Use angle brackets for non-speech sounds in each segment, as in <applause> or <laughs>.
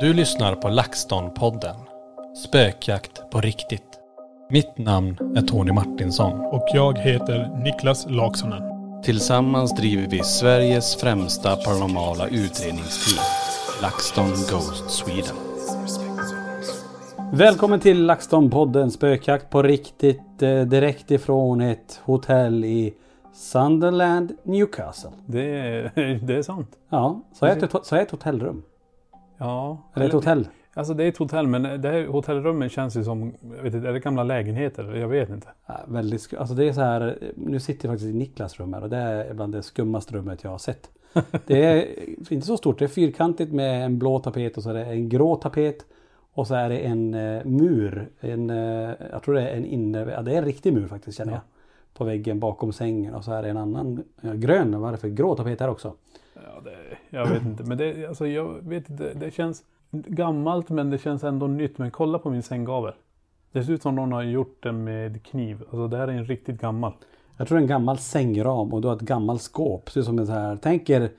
Du lyssnar på LaxTon-podden. Spökjakt på riktigt. Mitt namn är Tony Martinsson. Och jag heter Niklas Laksonen. Tillsammans driver vi Sveriges främsta paranormala utredningsteam. LaxTon Ghost Sweden. Välkommen till LaxTon-podden Spökjakt på riktigt eh, direkt ifrån ett hotell i Sunderland, Newcastle. Det är, <laughs> det är sant. Ja, så är ett, så är ett hotellrum. Ja. Eller ett hotell. Alltså det är ett hotell men det här hotellrummen känns ju som, jag vet inte, är det gamla lägenheter? Jag vet inte. Ja, väldigt alltså det är så här, nu sitter jag faktiskt i Niklas rum här och det är bland det skummaste rummet jag har sett. Det är <laughs> inte så stort, det är fyrkantigt med en blå tapet och så är det en grå tapet. Och så är det en eh, mur, en, eh, jag tror det är en inne, ja det är en riktig mur faktiskt känner jag. På väggen bakom sängen och så är det en annan ja, grön, vad är det för grå tapet här också? Ja, det, jag vet inte. Men det, alltså, jag vet inte. Det känns gammalt men det känns ändå nytt. Men kolla på min sänggavel. Det ser ut som någon har gjort den med kniv. Alltså det här är en riktigt gammal. Jag tror det är en gammal sängram och du har ett gammalt skåp. Ser ut som så här, tänk er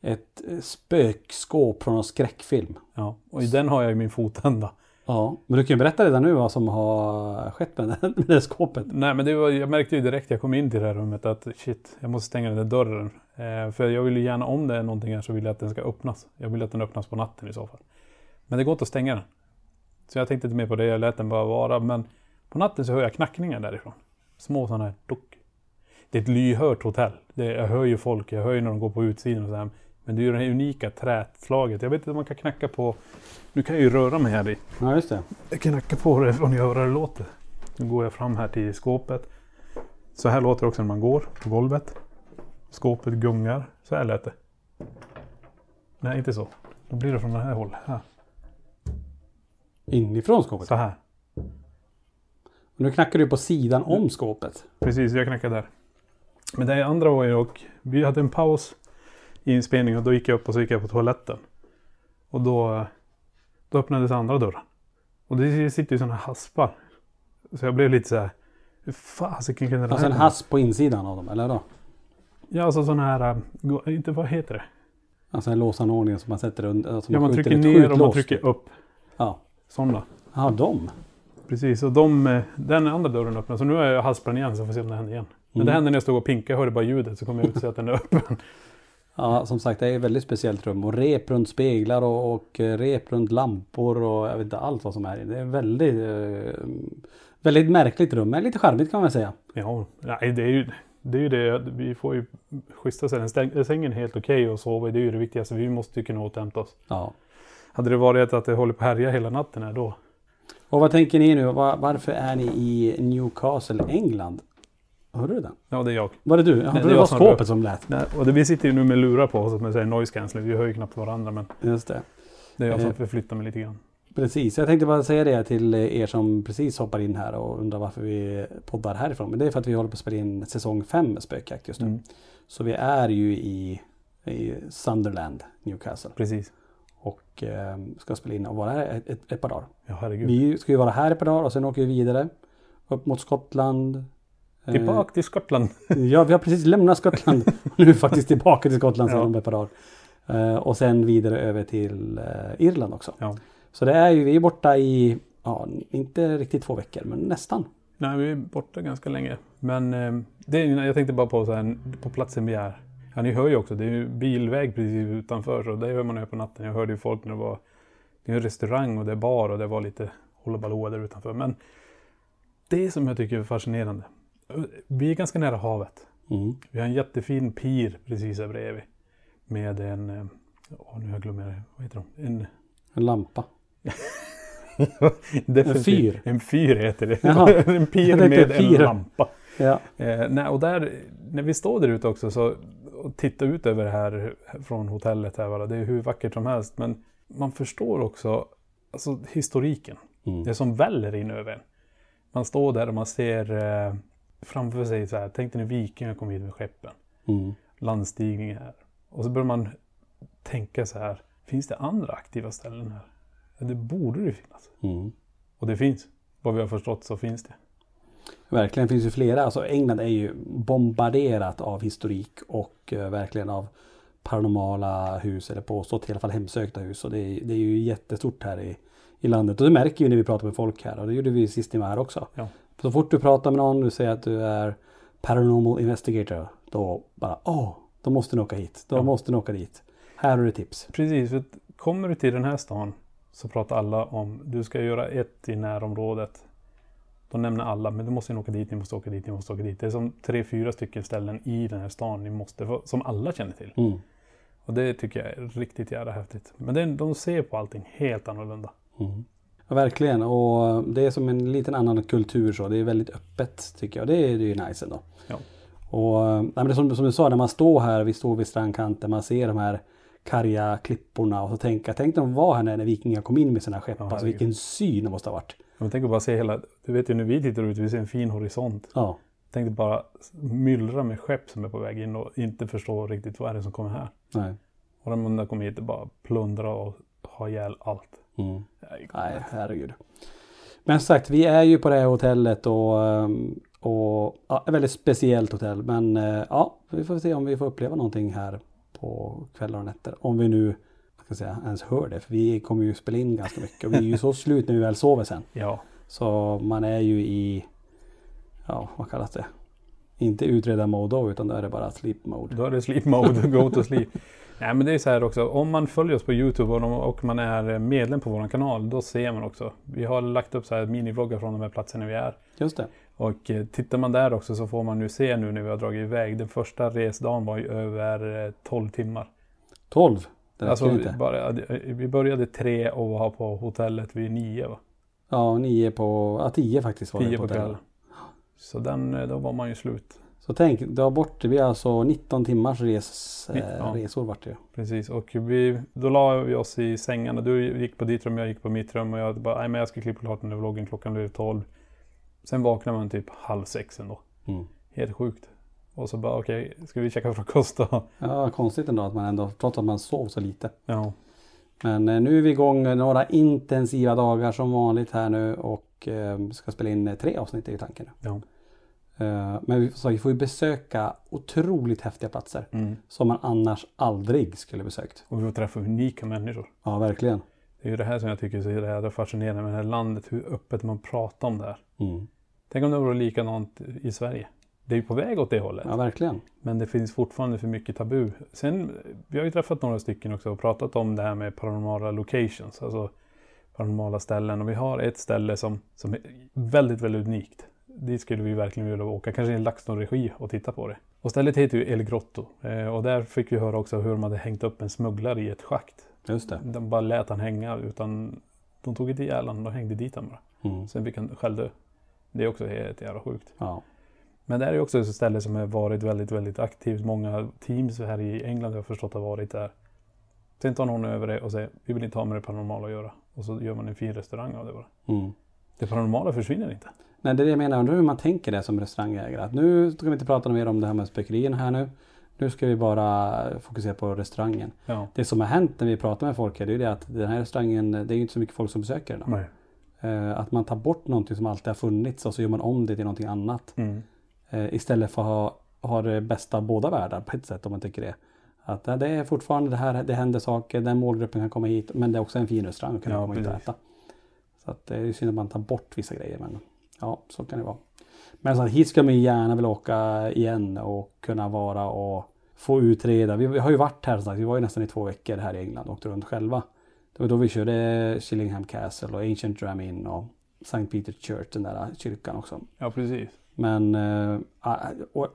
ett eh, spökskåp från en skräckfilm. Ja, och i den har jag ju min fotända. Ja, men du kan ju berätta redan nu vad som har skett med det, <laughs> med det skåpet. Nej men det var, jag märkte ju direkt jag kom in till det här rummet att shit, jag måste stänga den där dörren. Eh, för jag vill ju gärna, om det är någonting här så vill jag att den ska öppnas. Jag vill att den öppnas på natten i så fall. Men det går inte att stänga den. Så jag tänkte inte mer på det, jag lät den bara vara. Men på natten så hör jag knackningar därifrån. Små sådana här dock. Det är ett lyhört hotell. Det, jag hör ju folk, jag hör ju när de går på utsidan och så här. Men det är ju det här unika träslaget. Jag vet inte om man kan knacka på... Nu kan jag ju röra mig här i. Ja, just det. Jag kan knacka på det om jag hör det låter. Nu går jag fram här till skåpet. Så här låter det också när man går på golvet. Skåpet gungar. Så här lät det. Nej, inte så. Då blir det från det här hållet. Här. Inifrån skåpet. Så här. Och nu knackar du på sidan om skåpet. Precis, jag knackade där. Men det andra var ju och vi hade en paus i inspelningen och då gick jag upp och så gick jag på toaletten. Och då, då öppnades andra dörren. Och det sitter ju sådana haspar. Så jag blev lite så här. Fasiken kunde det Alltså en hasp på insidan av dem, eller då? Ja, alltså sådana här, äh, inte vad heter det? Alltså en låsanordning som man sätter under. Som Ja, man trycker ner och man trycker typ. upp. Ja. Sådana. Ja, de. Precis, och de, eh, den andra dörren öppnas. Så nu har jag den igen så får se om det händer igen. Men Mm. det hände när jag stod och pinkade, jag hörde bara ljudet så kom jag ut och se att den är öppen. Ja, som sagt det är ett väldigt speciellt rum. Och rep runt speglar och, och eh, rep runt lampor och jag vet inte allt vad som är. Det är väldigt, eh, väldigt märkligt rum. Men lite charmigt kan man säga. Ja, nej, det är ju det. Är ju det. Vi får ju schyssta. Stäng- Sängen är helt okej att sova i. Det är ju det viktigaste. Vi måste ju kunna återhämta oss. Ja. Hade det varit att det håller på att härja hela natten här då. Och vad tänker ni nu? Var, varför är ni i Newcastle, England? Hörde du den? Ja, det är jag. Var det du? Jag Nej, trodde det var skåpet som lät. Nej, och det, vi sitter ju nu med lurar på oss med säger noise cancelling. Vi hör ju knappt varandra men Just det. det är jag som Eh. förflyttar mig lite grann. Precis, jag tänkte bara säga det till er som precis hoppar in här och undrar varför vi poddar härifrån. Men det är för att vi håller på att spela in säsong 5 med Spökjakt just nu. Mm. Så vi är ju i, i Sunderland, Newcastle. Precis. Och eh, ska spela in och vara här ett, ett, ett par dagar. Ja, herregud. Vi ska ju vara här ett par dagar och sen åker vi vidare. Upp mot Skottland. Eh, Tillbaka till Skottland. <laughs> Ja, vi har precis lämnat Skottland. Och <laughs> nu är vi faktiskt tillbaka till Skottland sedan Ja. om ett par dagar. Eh, och sen vidare över till eh, Irland också. Ja. Så det är ju, vi är borta i, ja, inte riktigt två veckor, men nästan. Nej, vi är borta ganska länge. Men eh, det jag tänkte bara på så här, på platsen vi är. Ja, ni hör ju också, det är ju bilväg precis utanför. Så det hör man ju på natten. Jag hörde ju folk när det var det är en restaurang och det är bar och det var lite hullabaloo där utanför. Men det som jag tycker är fascinerande. Vi är ganska nära havet. Mm. Vi har en jättefin pir precis här bredvid. Med en, eh, åh, nu har jag glömt vad heter de? En, En lampa. <laughs> definitivt- fyr. En fyr heter det. Jaha. <laughs> en pir med en lampa. Ja. Eh, nej, och där, när vi står där ute också så, och tittar ut över det här från hotellet här, bara, det är hur vackert som helst. Men man förstår också alltså, historiken. Mm. Det som väller in över en. Man står där och man ser eh, framför sig så här, tänk dig när vikingar kom hit med skeppen. Mm. Landstigning här. Och så börjar man tänka så här, finns det andra aktiva ställen här? Det borde det finnas. Mm. Och det finns. Vad vi har förstått så finns det. Verkligen finns ju flera. Alltså England är ju bombarderat av historik och eh, verkligen av paranormala hus eller påstått i alla fall hemsökta hus. Och det är, det är ju jättestort här i, i landet. Och det märker vi när vi pratar med folk här. Och det gjorde vi sist ni var här också. Ja. Så fort du pratar med någon, du säger att du är paranormal investigator. Då bara, åh, då måste ni åka hit. Då Ja. måste ni åka dit. Här har du tips. Precis, för kommer du till den här stan så pratar alla om du ska göra ett i närområdet. Då nämner alla, men du måste åka dit, ni måste åka dit, ni måste åka dit. Det är som tre, fyra stycken ställen i den här stan ni måste, som alla känner till. Mm. Och det tycker jag är riktigt jävla häftigt. Men det, de ser på allting helt annorlunda. Mm. Ja, verkligen. Och det är som en liten annan kultur så. Det är väldigt öppet tycker jag. Det är, det är ju nice ändå. Ja. Och nej, men som, som du sa, när man står här, vi står vid strandkanten, man ser de här karga klipporna och så tänker jag, tänk de var här när, när vikingar kom in med sina skepp. Ja, alltså vilken syn det måste ha varit. Men tänk att bara se hela, du vet ju när vi tittar ut, vi ser en fin horisont. Ja, Tänk dig bara myllra med skepp som är på väg in och inte förstå riktigt vad är det som kommer här. nej. Och de där kommer hit och bara plundra och ha ihjäl allt. Mm. Nej, Nej, herregud. Men som sagt, vi är ju på det här hotellet och, ehm, och ja, ett väldigt speciellt hotell. Men eh, ja, vi får se om vi får uppleva någonting här på kvällar och nätter. Om vi nu ska säga, ens hör det. För vi kommer ju spela in ganska mycket. Och vi är ju så <laughs> slut när vi väl sover sen. Ja, Så man är ju i, ja vad kallas det? Inte utreda mode då, utan då är det bara sleep mode. då är det sleep mode, <laughs> go to sleep. Nej men det är så här också, om man följer oss på Youtube och man är medlem på vår kanal, då ser man också. Vi har lagt upp så här minivloggar från de här platserna vi är. Just det. Och eh, tittar man där också så får man nu se nu när vi har dragit iväg. Den första resdagen var ju över eh, 12 timmar. 12. Det Alltså, inte. bara, eh, vi började tre och var på hotellet vid nio va? Ja, 9 på, ja 10 faktiskt var det Tio på på hotellet. kvällen. Så den, eh, då var man ju slut. Så tänk, har bort, det blir alltså 19 timmars res, eh, Ja. resor vart det ju. Precis, och vi, då la vi oss i sängarna. Du gick på ditt rum, jag gick på mitt rum och jag bara, nej men jag ska klippa klart den där vloggen, klockan blev 12. Sen vaknade man typ halv sex ändå. Mm. Helt sjukt. Och så bara, okej, ska vi käka frukost då? Ja, konstigt ändå att man ändå, trots att man sov så lite. Ja, Men eh, nu är vi igång några intensiva dagar som vanligt här nu och eh, ska spela in eh, tre avsnitt ju tanken. ja. Men vi, så vi får ju besöka otroligt häftiga platser Mm. som man annars aldrig skulle besökt. Och vi får träffa unika människor. Ja, verkligen. Det är ju det här som jag tycker är så jävla fascinerande med det här landet, hur öppet man pratar om det här. Mm. Tänk om det vore likadant i Sverige. Det är ju på väg åt det hållet. Ja, verkligen. Men det finns fortfarande för mycket tabu. Sen, vi har ju träffat några stycken också och pratat om det här med paranormala locations. Alltså paranormala ställen. Och vi har ett ställe som, som är väldigt, väldigt unikt. Dit skulle vi verkligen vilja åka. Kanske i en LaxTon-regi och titta på det. Och stället heter ju El Grotto. Eh, och där fick vi höra också hur de hade hängt upp en smugglare i ett schakt. Just det. De bara lät han hänga utan de tog inte ihjäl honom, de hängde dit honom bara. Mm. Sen fick han själv dö. Det är också helt jävla sjukt. Ja. Men det här är också ett ställe som har varit väldigt, väldigt aktivt. Många teams här i England har jag förstått har varit där. Sen tar någon över det och säger vi vill inte ha med det paranormala att göra. Och så gör man en fin restaurang av det bara. Mm. Det paranormala försvinner inte. Nej, det är det jag menar. Undrar hur man tänker det som restaurangägare. Att nu ska vi inte prata mer om det här med spökerierna här nu. Nu ska vi bara fokusera på restaurangen. Ja. Det som har hänt när vi pratar med folk är det ju det att den här restaurangen, det är ju inte så mycket folk som besöker den. Nej. Eh, Att man tar bort någonting som alltid har funnits och så gör man om det till någonting annat. Mm. Eh, Istället för att ha, ha det bästa av båda världar på ett sätt om man tycker det. Att det är fortfarande det här, det händer saker, den målgruppen kan komma hit men det är också en fin restaurang att kunna Ja, komma hit och äta. Så att det är synd att man tar bort vissa grejer men ja, så kan det vara. Men så att hit ska man ju gärna vilja åka igen och kunna vara och få utreda. Vi, har ju varit här, som sagt, vi var ju nästan i två veckor här i England och åkte runt själva. Det var då vi körde Chillingham Castle och Ancient Dram Inn och St. Peter's Church, den där kyrkan också. Ja, precis. Men eh, och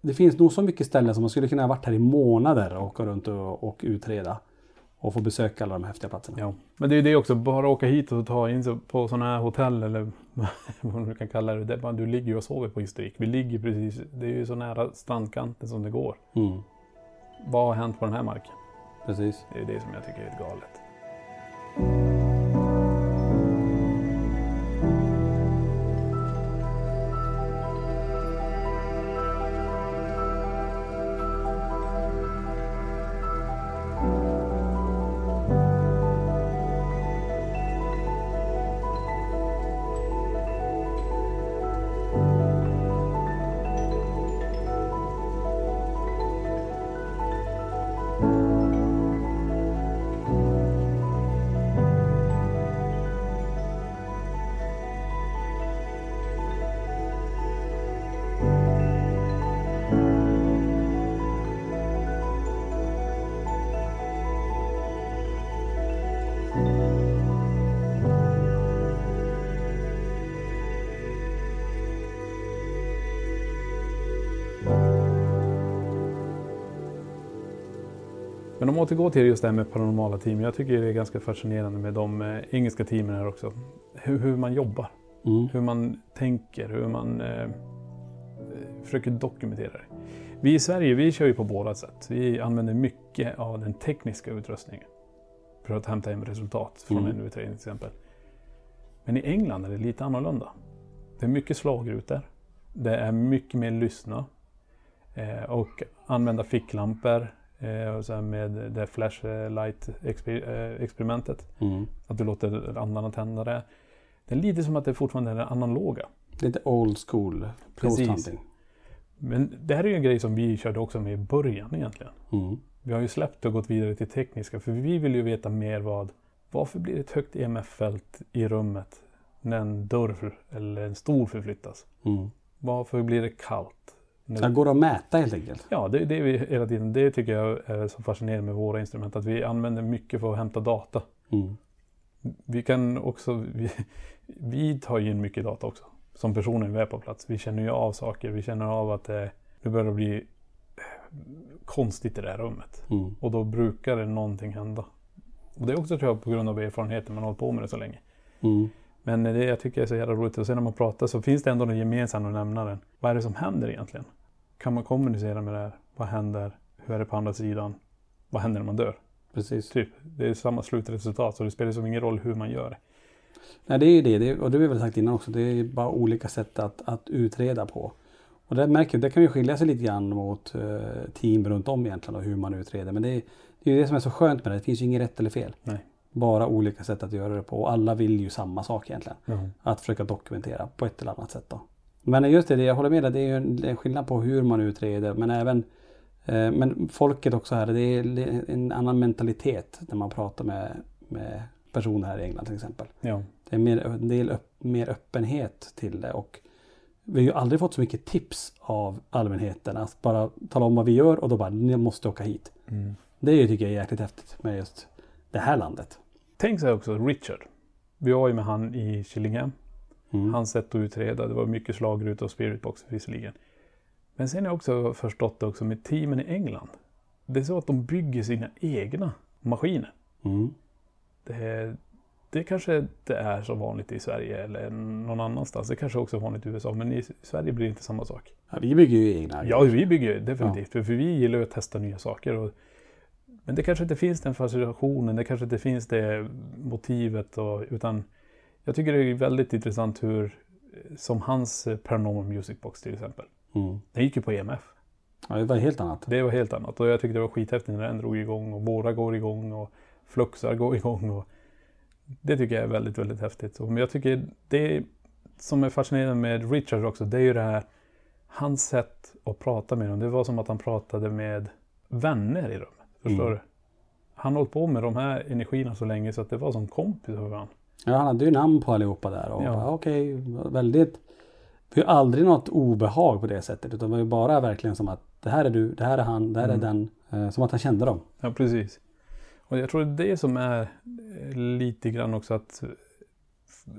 det finns nog så mycket ställen som man skulle kunna ha varit här i månader och åka runt och, och utreda. Och få besöka alla de häftiga platserna. Ja. Men det är ju det också, bara åka hit och ta in sig på sådana här hotell eller <laughs> vad du kan kalla det. det du ligger ju och sover på historik. Vi ligger precis, det är ju så nära strandkanten som det går. Mm, Vad har hänt på den här marken? precis. Det är det som jag tycker är galet. Om vi återgår till just det här med paranormala team. Jag tycker det är ganska fascinerande med de eh, engelska teamen här också. Hur, hur man jobbar, Mm. hur man tänker, hur man eh, eh, försöker dokumentera det. Vi i Sverige, vi kör ju på båda sätt. Vi använder mycket av den tekniska utrustningen för att hämta hem resultat från Mm. en utredning till exempel. Men i England är det lite annorlunda. Det är mycket slagrutor. Det är mycket mer lyssna. Eh, och använda ficklampor eh, och här med det flashlight-experimentet. Mm. Att du låter andarna tända det. Det är lite som att det fortfarande är det analoga. Lite old school Precis. hunting. Men det här är ju en grej som vi körde också med i början egentligen. Mm. Vi har ju släppt och gått vidare till tekniska för vi vill ju veta mer vad varför blir det ett högt EMF-fält i rummet när en dörr eller en stol förflyttas? Mm. Varför blir det kallt? Så här går det att mäta helt enkelt. Ja, det, det, är vi hela tiden, det tycker jag är så fascinerande med våra instrument. Att vi använder mycket för att hämta data. Mm. Vi kan också, vi, vi tar ju in mycket data också. Som personer vi är på plats. Vi känner ju av saker. Vi känner av att det, det börjar bli eh, konstigt i det här rummet. Mm. Och då brukar det någonting hända. Och det är också tror jag på grund av erfarenheten. Man har hållit på med det så länge. Mm. Men det jag tycker är så jävla roligt. Och sen när man pratar så finns det ändå den gemensamma nämnaren. Vad är det som händer egentligen? Kan man kommunicera med det här? Vad händer? Hur är det på andra sidan? Vad händer när man dör? Precis. Typ. Det är samma slutresultat. Så det spelar som ingen roll hur man gör. Nej, det är ju det. det och det har vi väl sagt innan också. Det är bara olika sätt att, att utreda på. Och det märker det kan ju skilja sig lite grann mot eh, team runt om egentligen och hur man utreder. Men det är, det är ju det som är så skönt med det. Det finns ju inget rätt eller fel. Nej. Bara olika sätt att göra det på. Och alla vill ju samma sak egentligen. Ja. Att försöka dokumentera på ett eller annat sätt då. Men just det, jag håller med dig. Det är ju en, en skillnad på hur man utreder. Men även eh, men folket också här. Det är en annan mentalitet när man pratar med, med personer här i England till exempel. Ja. Det är mer, en del upp, mer öppenhet till det. Och vi har ju aldrig fått så mycket tips av allmänheten. Att bara tala om vad vi gör och då bara, ni måste åka hit. Mm. Det tycker jag är jäkligt häftigt med just det här landet. Tänk så här också, Richard. Vi var ju med han i Chillingham. Mm. Hans sätt att utreda. Det var mycket slagruta och spiritbox visserligen. Men sen har jag också förstått det också med teamen i England. Det är så att de bygger sina egna maskiner. Mm. Det, det kanske inte är så vanligt i Sverige eller någon annanstans. Det kanske också är vanligt i USA. Men i Sverige blir det inte samma sak. Ja, vi bygger ju egna. Ja, vi bygger definitivt. För vi gillar ju att testa nya saker. Och Men det kanske inte finns den fascinationen, det kanske inte finns det motivet. Och, utan jag tycker det är väldigt intressant hur, som hans eh, Paranormal Music Box till exempel. Mm. Den gick ju på EMF. Ja, det var helt annat. Det var helt annat och jag tyckte det var skithäftigt när den drog igång och våra går igång och fluxar går <laughs> igång. Och det tycker jag är väldigt, väldigt häftigt. Men jag tycker det som är fascinerande med Richard också, det är ju det här hans sätt att prata med dem. Det var som att han pratade med vänner i rummet. Förstår Mm. du? Han höll på med de här energierna så länge så att det var som kompisar för varandra. Ja, han hade ju namn på allihopa där. Och Ja. okej, väldigt... Det var ju aldrig något obehag på det sättet. Utan det var ju bara verkligen som att det här är du, det här är han, det här Mm. är den. Eh, som att han kände dem. Ja, precis. Och jag tror det är det som är eh, lite grann också att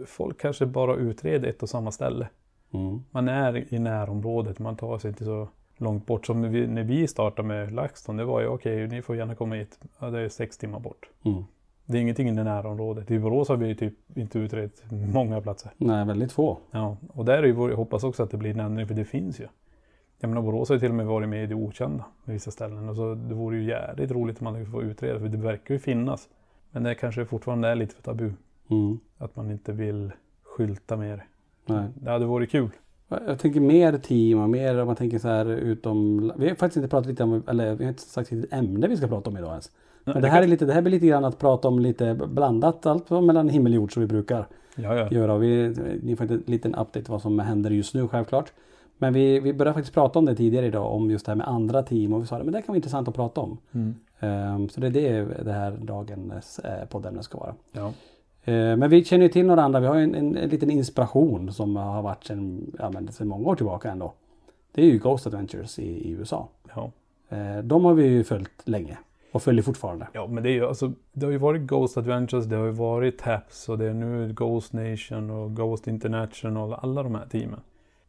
folk kanske bara utreder ett och samma ställe. Mm. Man är i närområdet, man tar sig inte så långt bort. Som när vi, när vi startade med LaxTon, det var ju okej, ni får gärna komma hit. Ja, det är sex timmar bort. Mm. Det är ingenting i det närområdet. I Borås har vi typ inte utrett många platser. Nej, väldigt få. Ja, och där är ju, vår- jag hoppas också att det blir en ändring, för det finns ju. Jag menar, Borås har ju till och med varit med i det okända på vissa ställen. Och så, det vore ju jävligt roligt om man kunde få utreda, för det verkar ju finnas. Men det kanske fortfarande är lite för tabu. Mm. Att man inte vill skylta mer. Nej. Det hade varit kul. Jag tänker mer team och mer om man tänker så här utom... Vi har faktiskt inte pratat lite om, eller vi har inte sagt vilket ämne vi ska prata om idag ens. Men det här, är lite, det här blir lite grann att prata om lite blandat, allt mellan himmel och jord som vi brukar Ja, ja. göra. Vi, ni får en liten update vad som händer just nu självklart. Men vi, vi började faktiskt prata om det tidigare idag, om just det här med andra team. Och vi sa att det kan vara intressant att prata om. Mm. Ehm, så det är det det här dagens eh, poddämne ska vara. ja. Eh, Men vi känner ju till några andra. Vi har ju en, en, en liten inspiration som har varit sedan, ja, men sedan många år tillbaka ändå. Det är ju Ghost Adventures i, i USA. Ja. Eh, De har vi ju följt länge och följer fortfarande. ja, men det är ju alltså, det har ju varit Ghost Adventures, det har ju varit Taps och det är nu Ghost Nation och Ghost International, alla de här teamen.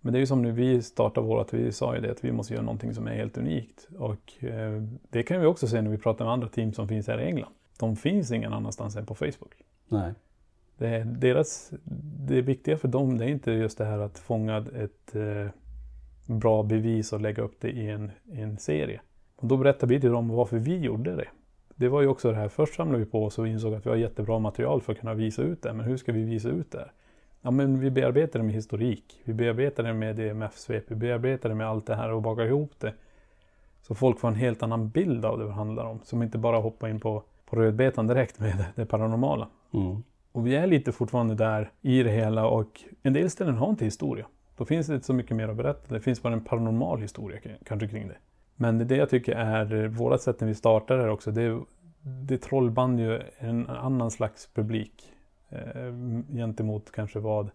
Men det är ju som när vi startade vårat, vi sa ju det att vi måste göra någonting som är helt unikt. Och eh, det kan vi också se när vi pratar med andra team som finns här i England. De finns ingen annanstans än på Facebook. Nej. Det, är deras, det viktiga för dem det är inte just det här att fånga ett eh, bra bevis och lägga upp det i en, i en serie. Och då berättar vi till dem varför vi gjorde det. Det var ju också det här, först samlade vi på oss och insåg att vi har jättebra material för att kunna visa ut det. Men hur ska vi visa ut det? Ja men vi bearbetar det med historik. Vi bearbetar det med DMF-svep. Vi bearbetar det med allt det här och bakar ihop det. Så folk får en helt annan bild av det det handlar om. Som inte bara hoppar in på, på rödbetan direkt med det, det paranormala. Mm. Och vi är lite fortfarande där i det hela och en del ställen har inte historia. Då finns det inte så mycket mer att berätta. Det finns bara en paranormal historia kanske kring det. Men det jag tycker är vårat sätt när vi startar här också. Det, det trollband ju en annan slags publik. Eh, gentemot kanske vad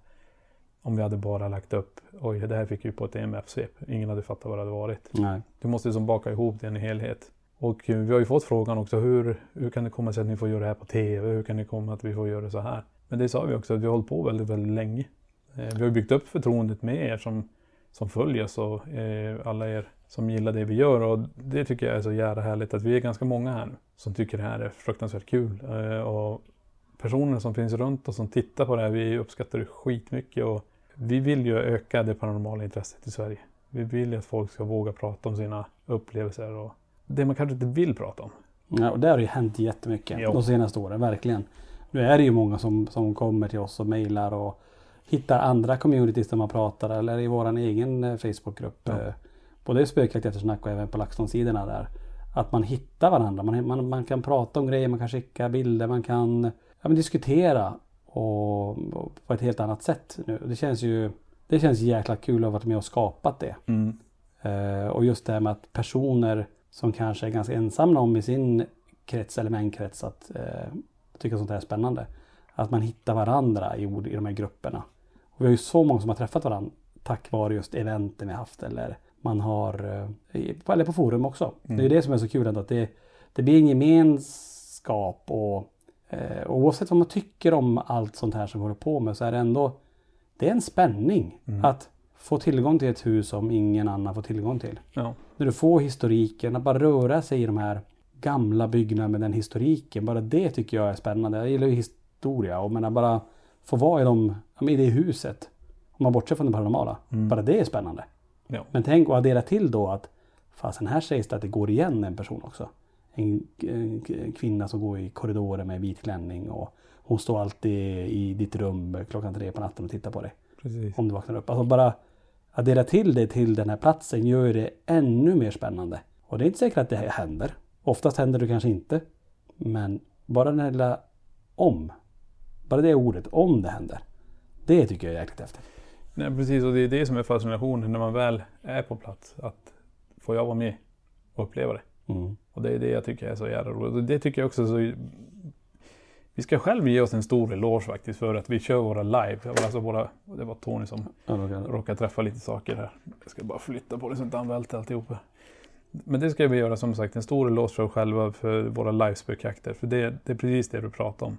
om vi hade bara lagt upp oj det här fick vi på ett EMF-svep. Ingen hade fattat vad det hade varit. Nej. Du måste liksom baka ihop det i en helhet. Och eh, vi har ju fått frågan också, hur, hur kan det komma sig att ni får göra det här på TV? Hur kan det komma att vi får göra det så här? Men det sa vi också, att vi har hållit på väldigt, väldigt länge. Eh, Vi har byggt upp förtroendet med er som, som följer oss och eh, alla er som gillar det vi gör. Och det tycker jag är så jävla härligt att vi är ganska många här nu som tycker det här är fruktansvärt kul. Eh, Och personer som finns runt och som tittar på det här, vi uppskattar det skitmycket. Och vi vill ju öka det paranormala intresset i Sverige. Vi vill ju att folk ska våga prata om sina upplevelser och det man kanske inte vill prata om. Ja, och där har ju hänt jättemycket Jo. de senaste åren, verkligen. Nu är det ju många som, som kommer till oss och mejlar och hittar andra communities där man pratar eller i våran egen eh, Facebookgrupp. Ja. Både i Spökjakt eftersnack och även på LaxTon-sidorna där. Att man hittar varandra. Man, man, man kan prata om grejer, man kan skicka bilder, man kan ja, men diskutera och, och på ett helt annat sätt nu. Det känns ju det känns jäkla kul att ha varit med och skapat det. Eh, och just det här med att personer som kanske är ganska ensamma om i sin krets eller vänkrets att eh, tycka sånt här är spännande. Att man hittar varandra i, ord- i de här grupperna. Och vi har ju så många som har träffat varandra tack vare just eventen vi haft eller man har, eh, eller på forum också. Det är ju det som är så kul att det, det blir en gemenskap och eh, oavsett vad man tycker om allt sånt här som vi håller på med så är det ändå det är en spänning att få tillgång till ett hus som ingen annan får tillgång till. Ja. När du får historiken, att bara röra sig i de här gamla byggnaderna med den historiken. Bara det tycker jag är spännande. Jag gillar ju historia och menar bara få vara i, de, i det huset. Om man bortser från det paranormala. Bara det är spännande. Ja. Men tänk att addera till då att fasen här sägs det att det går igen en person också. en, en, en kvinna som går i korridoren med vit klänning och hon står alltid i ditt rum klockan tre på natten och tittar på dig. Precis. Om du vaknar upp. Alltså bara addera till det till den här platsen gör det ännu mer spännande. Och det är inte säkert att det händer. Oftast händer det kanske inte. Men bara den här lilla om. Bara det ordet, om det händer. Det tycker jag är jäkligt häftigt. Nej, precis, och det är det som är fascinationen när man väl är på plats. Att får jag vara med och uppleva det? Mm. Och det är det jag tycker är så jävla roligt. Och det tycker jag också så... Vi ska själv ge oss en stor eloge faktiskt för att vi kör våra live. Alltså våra, det var Tony som kan- råkar träffa lite saker här. Jag ska bara flytta på det så inte han välter alltihopa. Men det ska vi göra som sagt en stor eloge för själva för våra livespökjakter. För det, det är precis det du pratar om.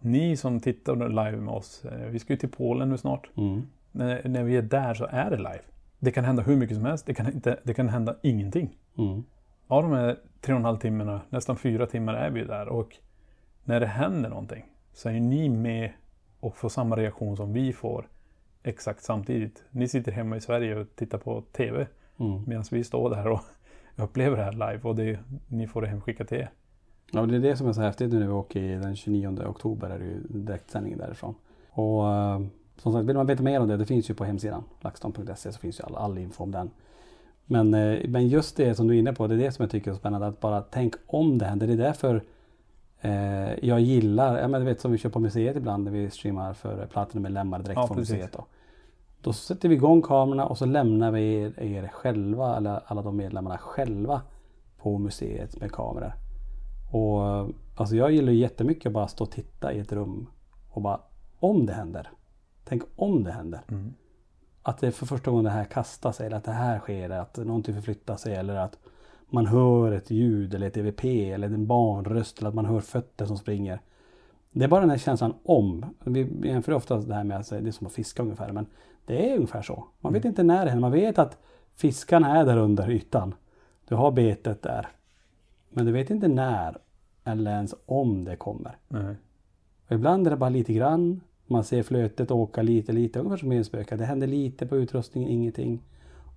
Ni som tittar live med oss, eh, vi ska ju till Polen nu snart. Mm. När, när vi är där så är det live. Det kan hända hur mycket som helst, det kan, inte, det kan hända ingenting. Mm. Av de här tre och en halv timmarna, nästan fyra timmar är vi där och när det händer någonting så är ju ni med och får samma reaktion som vi får exakt samtidigt. Ni sitter hemma i Sverige och tittar på TV Mm. medan vi står där och <laughs> upplever det här live och det, ni får det hemskickat till er. Ja, det är det som är så häftigt nu när vi åker i den 29 oktober är det ju direktsändning därifrån. Och eh, som sagt, vill man veta mer om det, det finns ju på hemsidan laxton.se så finns ju all, all info om den. Men, eh, men just det som du är inne på, det är det som jag tycker är spännande. Att bara tänk om det händer. Det är därför eh, jag gillar, ja men du vet som vi kör på museet ibland när vi streamar för Platinum-medlemmar direkt Ja, från precis. museet. Då. då sätter vi igång kamerorna och så lämnar vi er, er själva, eller alla de medlemmarna själva på museet med kameror. Och alltså jag gillar jättemycket att bara stå och titta i ett rum och bara om det händer. Tänk om det händer. Att det för första gången det här kastar sig eller att det här sker, att någonting förflyttar sig eller att man hör ett ljud eller ett EVP eller en barnröst eller att man hör fötter som springer. Det är bara den här känslan om. Vi jämför ofta det här med att det är som att fiska ungefär men det är ungefär så. Man vet inte när det händer. Man vet att fiskarna är där under ytan. Du har betet där. Men du vet inte när eller ens om det kommer. Och ibland är det bara lite grann. Man ser flötet åka lite, lite. Ungefär som i en spöka. Det händer lite på utrustningen, ingenting.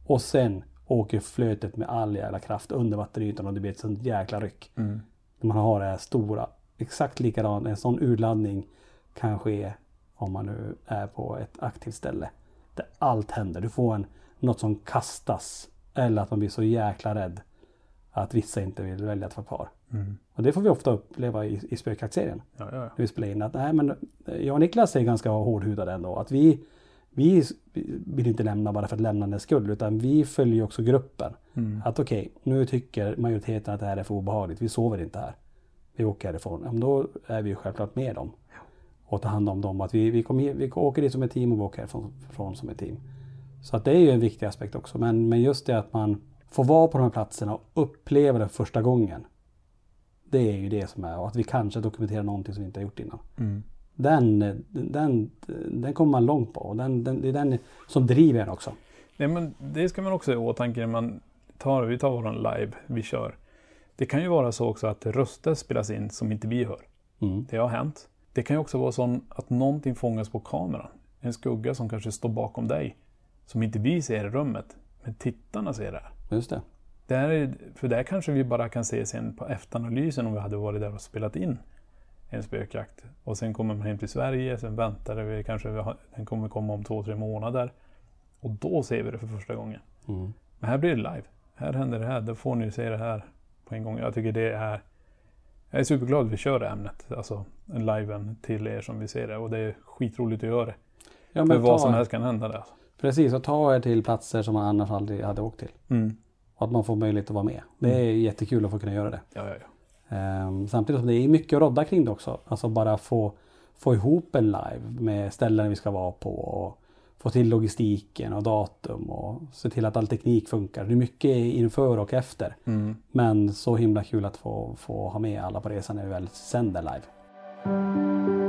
Och sen åker flötet med all jävla kraft under vattenytan och det blir ett sånt jäkla ryck. Mm. Man har det här stora. Exakt likadant. En sån urladdning kan ske om man nu är på ett aktivt ställe. Där allt händer. Du får en, något som kastas. Eller att man blir så jäkla rädd. Att vissa inte vill välja att vara kvar. Mm. Och det får vi ofta uppleva i, i spökjaktserien Ja, ja, ja. när vi spelar in att nej men jag och Niklas är ganska hårdhudade ändå. Att vi, vi vill inte lämna bara för att lämnandets skull utan vi följer också gruppen. Mm. Att okej, nu tycker majoriteten att det här är för obehagligt. Vi sover inte här. Vi åker härifrån. Men då är vi ju självklart med dem. Och tar hand om dem. Att vi, vi, kommer, vi åker dit som ett team och vi åker härifrån från som ett team. Så att det är ju en viktig aspekt också. Men, men just det att man får vara på de här platserna och uppleva det första gången. Det är ju det som är, och att vi kanske dokumenterar någonting som vi inte har gjort innan. Mm. Den, den, den kommer man långt på och den, den, det är den som driver en också. Nej, men det ska man också ha i åtanke när man tar, vi tar våran live, vi kör. Det kan ju vara så också att röster spelas in som inte vi hör. Mm. Det har hänt. Det kan ju också vara så att någonting fångas på kameran. En skugga som kanske står bakom dig. Som inte vi ser i rummet. Men tittarna ser det. Just det. Där är, för där kanske vi bara kan se sen på efteranalysen om vi hade varit där och spelat in en spökjakt. Och sen kommer man hem till Sverige, sen väntar vi kanske, vi har, den kommer komma om två, tre månader. Och då ser vi det för första gången. Mm. Men här blir det live. Här händer det här, då får ni se det här på en gång. Jag tycker det är... Jag är superglad att vi kör det ämnet, alltså en liven till er som vill se det. Och det är skitroligt att göra det. Ja, För men vad som helst kan hända där. Alltså. precis, och ta er till platser som man annars aldrig hade åkt till. Mm. Och att man får möjlighet att vara med. Det är jättekul att få kunna göra det. Ja, ja, ja. Ehm, samtidigt som det är mycket att rodda kring det också. Alltså bara få, få ihop en live med ställen vi ska vara på. Och få till logistiken och datum och se till att all teknik funkar. Det är mycket inför och efter. Mm. Men så himla kul att få, få ha med alla på resan när vi väl sänder live.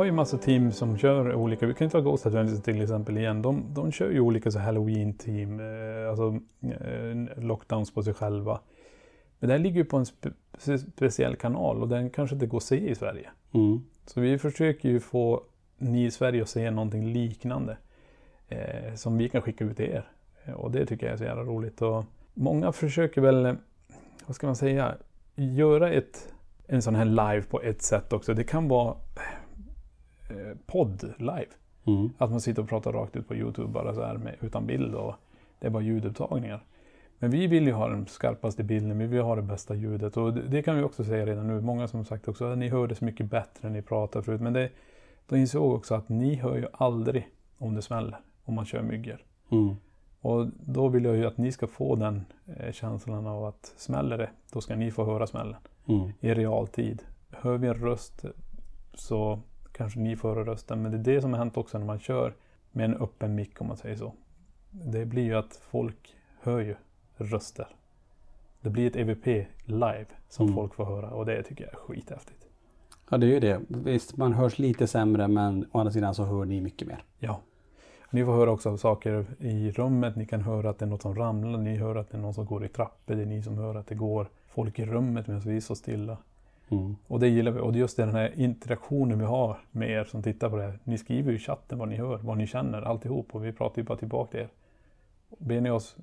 Har ju massa team som kör olika, vi kan ju ta Ghost Adventures till exempel igen. De, de kör ju olika så Halloween-team, eh, alltså eh, lockdowns på sig själva. Men här ligger ju på en spe, speciell kanal och den kanske inte går att se i Sverige. Mm. Så vi försöker ju få ni i Sverige att se någonting liknande. Eh, som vi kan skicka ut till er. Eh, Och det tycker jag är så jävla roligt. Och många försöker väl, vad ska man säga, göra ett, en sån här live på ett sätt också. Det kan vara eh, podd live. Mm. Att man sitter och pratar rakt ut på Youtube bara så här med, utan bild och det är bara ljudupptagningar. Men vi vill ju ha den skarpaste bilden, vi vill ha det bästa ljudet och det, det kan vi också säga redan nu. Många som sagt också att ni hörde så mycket bättre än ni pratade förut. Men det, de insåg också att ni hör ju aldrig om det smäller, om man kör myggor. Mm. Och då vill jag ju att ni ska få den eh, känslan av att smäller det, då ska ni få höra smällen Mm. i realtid. Hör vi en röst så kanske ni höra rösten. Men det är det som har hänt också när man kör med en öppen mick om man säger så. Det blir ju att folk hör ju röster. Det blir ett EVP live som Mm. folk får höra och det tycker jag är skithäftigt. Ja det är ju det. Visst man hörs lite sämre men å andra sidan så hör ni mycket mer. Ja. Ni får höra också saker i rummet. Ni kan höra att det är något som ramlar. Ni hör att det är någon som går i trappor. Det är ni som hör att det går folk i rummet medan vi är så stilla. Mm. Och det gillar vi. Och just den här interaktionen vi har med er som tittar på det här. Ni skriver ju i chatten vad ni hör, vad ni känner, alltihop. Och vi pratar ju bara tillbaka till er. Ber ni oss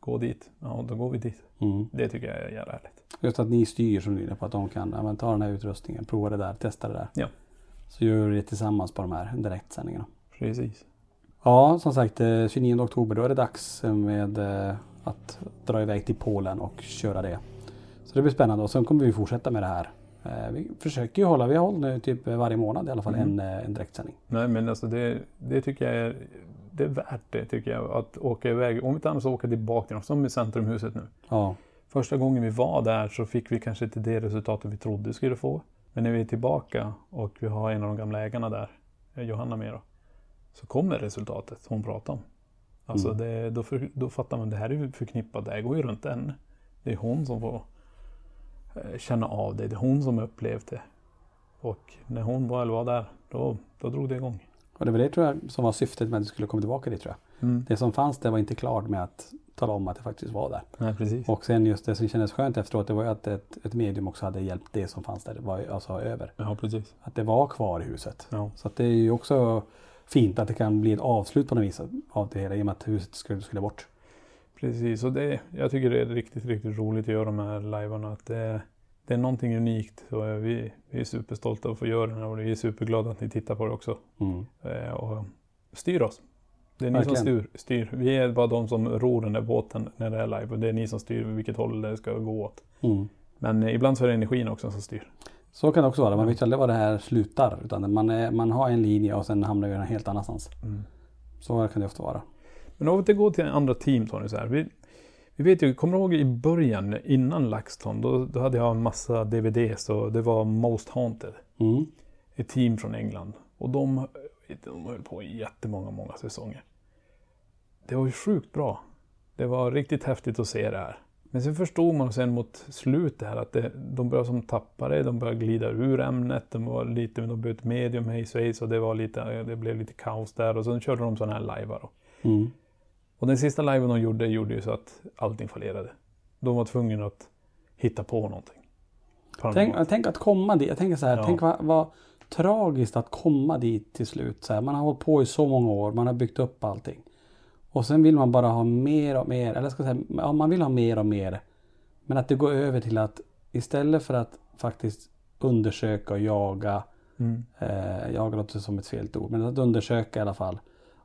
gå dit, ja då går vi dit. Mm. Det tycker jag är jävla härligt. Just att ni styr som du är inne på att de kan ja, ta den här utrustningen, prova det där, testa det där. Ja. Så gör vi det tillsammans på de här direktsändningarna. Precis. Ja, som sagt eh, 29 oktober då är det dags med eh, att dra iväg till Polen och köra det. Så det blir spännande och sen kommer vi fortsätta med det här. Eh, Vi försöker ju hålla, vi har hållit nu typ varje månad i alla fall Mm. en, eh, en direktsändning. Nej men alltså det, det tycker jag är, det är värt det tycker jag. Att åka iväg. Om inte annat så åka tillbaka till dem. Som i Centrumhuset nu. Ja, Första gången vi var där så fick vi kanske inte det resultatet vi trodde vi skulle få. Men när vi är tillbaka och vi har en av de gamla ägarna där, eh, Johanna med då, så kommer resultatet hon pratar om. Alltså Mm. det, då, för, då fattar man det här är förknippat, det här går ju runt henne. Det är hon som får känna av det, det är hon som upplevt det. Och när hon väl var där, då, då drog det igång. Och det var det tror jag som var syftet med att du skulle komma tillbaka dit tror jag. Mm. Det som fanns där var inte klart med att tala om att det faktiskt var där. Nej, precis. Och sen just det som kändes skönt efteråt det var ju att ett, ett medium också hade hjälpt det som fanns där. Var alltså över. Ja, precis. Att det var kvar i huset. Ja. Så att det är ju också fint att det kan bli ett avslut på något vis av det hela i och med att huset skulle, skulle bort. Precis, och det, jag tycker det är riktigt, riktigt roligt att göra de här livearna. Att det, det är någonting unikt. Så vi, vi är superstolta att få göra det här och vi är superglada att ni tittar på det också. Mm. Eh, och styr oss. Det är ni som Verkligen. styr, styr. Vi är bara de som ror den där båten när det är live och det är ni som styr vilket håll det ska gå åt. Mm. Men eh, ibland så är det energin också som styr. Så kan det också vara. Man vet aldrig var det här slutar. Utan man, är, man har en linje och sen hamnar vi någon helt annanstans. Mm. Så kan det ofta vara. Men om vi går till andra team Tony, så här. Vi, vi vet ju, kommer du ihåg i början innan LaxTon, då, då hade jag en massa DVDs och det var Most Haunted. Mm. Ett team från England. Och de, de höll på i jättemånga, många säsonger. Det var ju sjukt bra. Det var riktigt häftigt att se det här. Men sen förstod man sen mot slutet här att det, de började som tappare, de började glida ur ämnet, de var lite, de bytte medium hej svejs och det var lite, det blev lite kaos där och sen körde de sådana här då. Mm. Och den sista liven de gjorde, gjorde ju så att allting fallerade. De var tvungna att hitta på någonting. Tänk, tänk att komma dit. Jag tänker så här, Ja. tänk vad, vad tragiskt att komma dit till slut. Så här, man har hållit på i så många år, man har byggt upp allting. Och sen vill man bara ha mer och mer, eller ska säga, ja, man vill ha mer och mer. Men att det går över till att istället för att faktiskt undersöka och jaga, Mm. eh, jaga låter som ett fel ord, men att undersöka i alla fall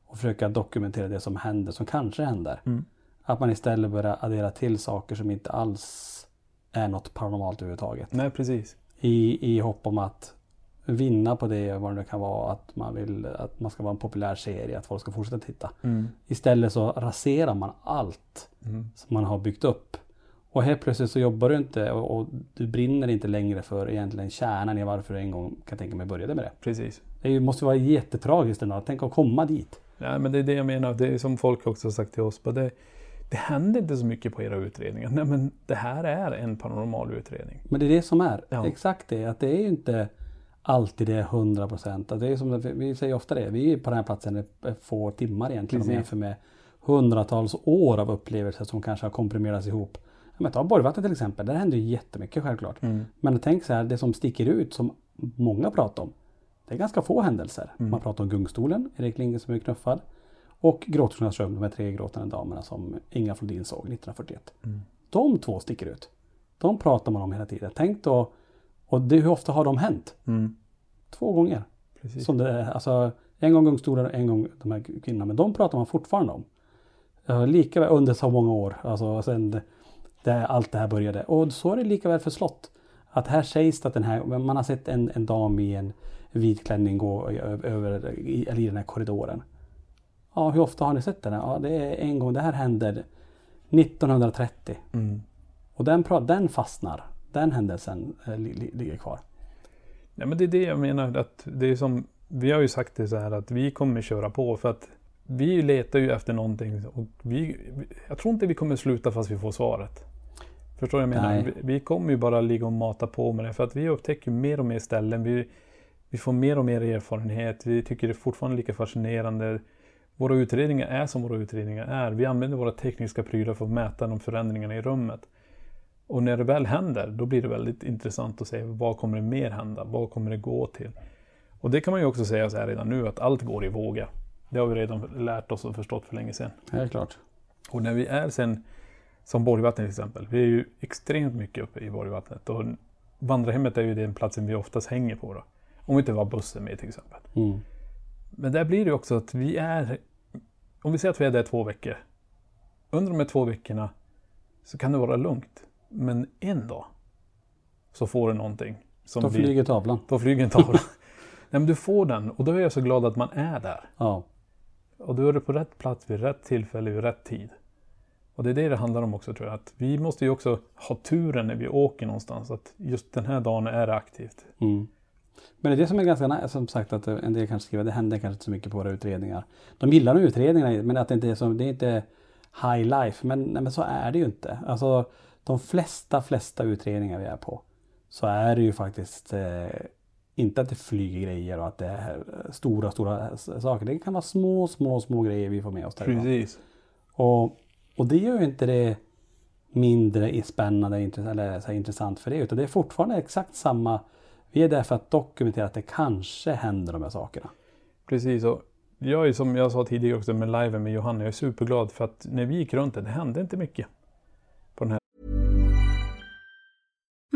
och försöka dokumentera det som händer, som kanske händer. Mm. Att man istället börjar addera till saker som inte alls är något paranormalt överhuvudtaget. Nej, precis. I, I hopp om att vinna på det, vad det nu kan vara. Att man vill att man ska vara en populär serie, att folk ska fortsätta titta. Mm. Istället så raserar man allt Mm. som man har byggt upp. Och helt plötsligt så jobbar du inte och, och du brinner inte längre för egentligen kärnan i varför du en gång kan tänka mig började med det. Precis. Det måste vara jättetragiskt ändå. Tänk att komma dit. Nej, men det är det jag menar. Det är som folk också har sagt till oss. Det, det händer inte så mycket på era utredningar. Nej, men det här är en paranormal utredning. Men det är det som är. Ja. Exakt det. Att det är ju inte alltid det är 100 procent. Det är som att vi- säger ofta det. Vi är på den här platsen i få timmar egentligen. Om Precis. man jämför med hundratals år av upplevelser som kanske har komprimerats ihop. Men ta Borgvattnet till exempel. Där händer ju jättemycket självklart. Mm. Men tänk så här, det som sticker ut som många pratar om. Det är ganska få händelser. Mm. Man pratar om Gungstolen, Erik Linge som är knuffad. Och Gråternas rum, de här tre gråtande damerna som Inga Flodin såg 1941. Mm. De två sticker ut. De pratar man om hela tiden. Tänk då, och det, hur ofta har de hänt? Mm. Två gånger. Precis. Som det, alltså, en gång Gungstolen och en gång de här kvinnorna. Men de pratar man fortfarande om. Lika under så många år. Alltså sen det, det, allt det här började. Och så är det lika väl för slott. Att här sägs det att den här, man har sett en, en dam i en vit klänning gå över i, eller i den här korridoren. Ja, hur ofta har ni sett den? Ja, det är en gång. Det här hände 1930. Mm. Och den, den fastnar. Den händelsen eh, li, li, ligger kvar. Nej, men det är det jag menar. Att det är som, vi har ju sagt det så här att vi kommer köra på för att vi letar ju efter någonting. Och vi, jag tror inte vi kommer sluta fast vi får svaret. Förstår du vad jag menar? Nej. Vi, vi kommer ju bara ligga och mata på med det. För att vi upptäcker mer och mer ställen. Vi, vi får mer och mer erfarenhet. Vi tycker det är fortfarande lika fascinerande. Våra utredningar är som våra utredningar är. Vi använder våra tekniska prylar för att mäta de förändringarna i rummet. Och när det väl händer, då blir det väldigt intressant att se vad kommer det mer hända? Vad kommer det gå till? Och det kan man ju också säga så här redan nu, att allt går i vågor. Det har vi redan lärt oss och förstått för länge sedan. Helt klart. Och när vi är sen, som Borgvattnet till exempel, vi är ju extremt mycket uppe i Borgvattnet. Och vandrarhemmet är ju den platsen vi oftast hänger på då. Om vi inte var bussen med till exempel. Mm. Men där blir det också att vi är, om vi säger att vi är där två veckor. Under de här två veckorna så kan det vara lugnt. Men en dag så får du någonting. Som Då flyger tavlan. Då flyger en tavla. <laughs> Nej men du får den och då är jag så glad att man är där. Ja. Och då är du på rätt plats vid rätt tillfälle vid rätt tid. Och det är det det handlar om också tror jag. Att vi måste ju också ha turen när vi åker någonstans. Att just den här dagen är det aktivt. Mm. Men det är det som är ganska nice, som sagt att en del kanske skriver det händer kanske inte så mycket på våra utredningar. De gillar nog utredningarna men att det inte är så, det är inte high life. Men, nej, men så är det ju inte. Alltså de flesta, flesta utredningar vi är på så är det ju faktiskt eh, Inte att det flyger grejer och att det är stora, stora saker. Det kan vara små, små, små grejer vi får med oss därifrån. Precis. Och, och det gör ju inte det mindre spännande eller så intressant för det. Utan det är fortfarande exakt samma. Vi är där för att dokumentera att det kanske händer de här sakerna. Precis. Och jag är som jag sa tidigare också med liven med Johanna, jag är superglad för att när vi gick runt det, det hände inte mycket.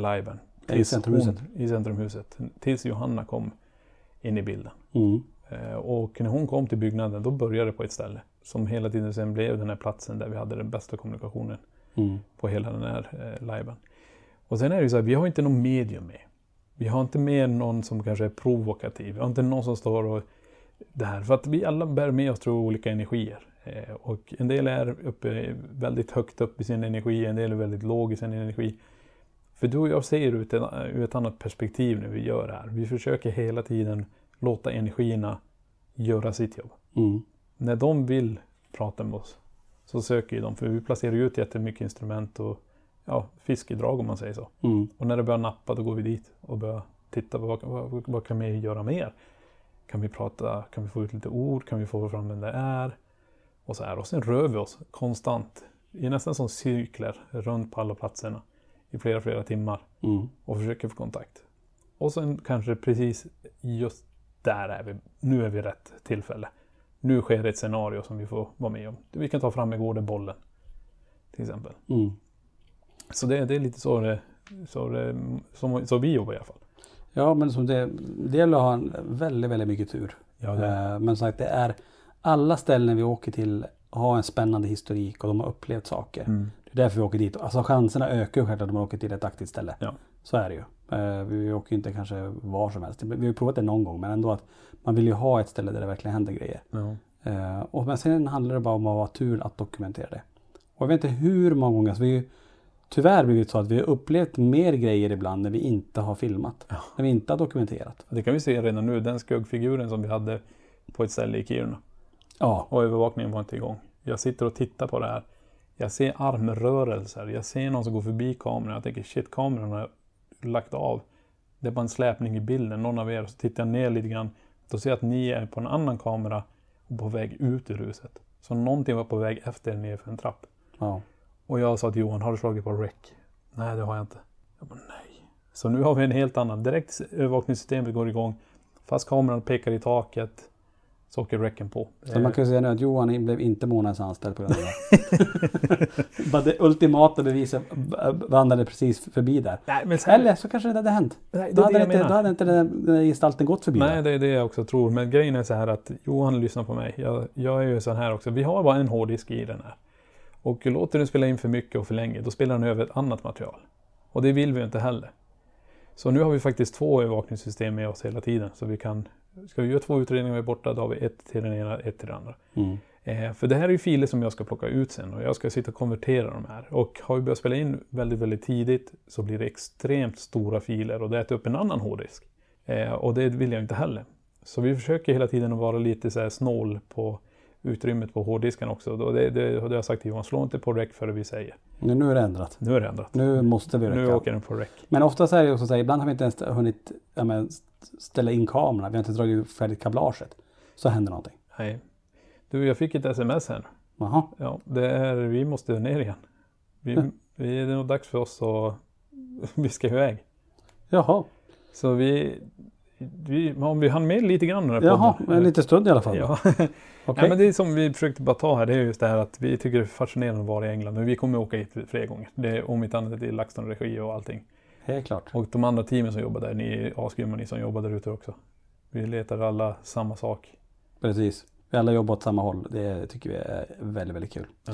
Liven. I Centrumhuset. hon- I Centrumhuset. Tills Johanna kom in i bilden. Mm. Eh, Och när hon kom till byggnaden då började det på ett ställe. Som hela tiden sen blev den här platsen där vi hade den bästa kommunikationen Mm. på hela den här eh, liven. Och sen är det ju så här, vi har inte någon medium med. Vi har inte med någon som kanske är provokativ. Vi har inte någon som står och det här. För att vi alla bär med oss tror olika energier. Eh, Och en del är uppe, väldigt högt upp i sin energi, en del är väldigt låg i sin energi. För du och jag ser ur ett, ur ett annat perspektiv när vi gör det här. Vi försöker hela tiden låta energierna göra sitt jobb. Mm. När de vill prata med oss så söker ju de, för vi placerar ut jättemycket instrument och ja, fiskedrag om man säger så. Mm. Och när det börjar nappa då går vi dit och börjar titta på vad, vad, vad kan vi göra mer? Kan vi prata, kan vi få ut lite ord, kan vi få fram vem det är? Och så här. Och sen rör vi oss konstant i nästan som cykler runt på alla platserna i flera, flera timmar Mm. och försöker få kontakt. Och sen kanske precis just där är vi. Nu är vi rätt tillfälle. Nu sker ett scenario som vi får vara med om. Vi kan ta fram igår den bollen. Till exempel. Mm. Så det, det är lite så det, så det som, så vi jobbar i alla fall. Ja, men som det, det gäller att ha en väldigt, väldigt mycket tur. Ja, det Eh, Men som sagt, det är alla ställen vi åker till har en spännande historik och de har upplevt saker. Mm. Det är därför vi åker dit. Alltså chanserna ökar ju självklart om man åker till ett aktivt ställe. Ja. Så är det ju. Eh, Vi åker ju inte kanske var som helst. Vi har ju provat det någon gång men ändå att man vill ju ha ett ställe där det verkligen händer grejer. Ja. Eh, Och men sen handlar det bara om att ha tur att dokumentera det. Och jag vet inte hur många gånger, alltså vi har tyvärr blivit så att vi har upplevt mer grejer ibland när vi inte har filmat. När vi inte har dokumenterat. Det kan vi se redan nu. Den skuggfiguren som vi hade på ett ställe i Kiruna. Ja. Och övervakningen var inte igång. Jag sitter och tittar på det här. Jag ser armrörelser. Jag ser någon som går förbi kameran. Jag tänker shit, kameran har lagt av. Det är bara en släpning i bilden. Någon av er. Så tittar jag ner lite grann. Då ser jag att ni är på en annan kamera och på väg ut ur huset. Så någonting var på väg efter er ner för en trapp. Ja. Och jag sa till Johan, har du slagit på rec? Nej, det har jag inte. Jag bara, nej. Så nu har vi en helt annan. Direkt övervakningssystemet går igång. Fast kameran pekar i taket. Så åker räcken på. Så man kan ju säga nu att Johan blev inte månadens anställd på grund av det. <laughs> Det ultimata beviset vandrade precis förbi där. Nej, sen- Eller så kanske det hade hänt. Nej, det då, hade det inte, menar. då hade inte den, den gestalten gått förbi Nej, där. det är det jag också tror. Men grejen är så här att Johan lyssnar på mig. Jag, jag är ju sån här också. Vi har bara en hårddisk i den här. Och låter den spela in för mycket och för länge, då spelar den över ett annat material. Och det vill vi inte heller. Så nu har vi faktiskt två övervakningssystem med oss hela tiden. Så vi kan, ska vi göra två utredningar och är borta, då har vi ett till den ena, ett till den andra. Mm. Eh, för det här är ju filer som jag ska plocka ut sen och jag ska sitta och konvertera de här. Och har vi börjat spela in väldigt, väldigt tidigt så blir det extremt stora filer och det äter upp en annan hårddisk. Eh, och det vill jag inte heller. Så vi försöker hela tiden att vara lite så här snål på utrymmet på hårddisken också. Det, det, det har jag sagt till Johan, slå inte på rec före vi säger. Men nu är det ändrat. Nu är det ändrat. Nu måste vi räcka. Nu åker den på rec. Men oftast är det också så här, ibland har vi inte ens hunnit ja, men, ställa in kamerorna. Vi har inte dragit färdigt kablaget. Så händer någonting. Nej. Du, jag fick ett sms här. Jaha. Ja, det är, vi måste ner igen. Vi, vi, det är nog dags för oss att <laughs> vi ska iväg. Jaha. Så vi, vi om vi hann med lite grann den här Jaha, podden. en liten stund i alla fall. Ja. <laughs> Okej. ja, men det är som vi försökte bara ta här, det är just det här att vi tycker det är fascinerande att vara i England. Men vi kommer åka hit fler gånger. Det är om inte annat i LaxTon-regi och allting. Helt klart. Och de andra teamen som jobbar där, ni är asgrymma ni som jobbar där ute också. Vi letar alla samma sak. Precis. Vi alla jobbar åt samma håll. Det tycker vi är väldigt, väldigt kul. Ja.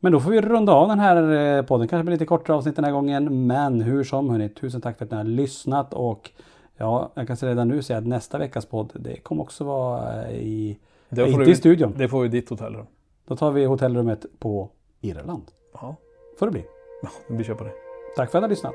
Men då får vi runda av den här eh, podden. Kanske blir lite kortare avsnitt den här gången. Men hur som hörni, tusen tack för att ni har lyssnat. Och ja, jag kan redan nu säga att nästa veckas podd, det kommer också vara eh, i... Inte du- i studion. Det får ju ditt hotellrum. Då tar vi hotellrummet på Irland. Ja, Får det bli. ja vi kör på det. Tack för att ni har lyssnat.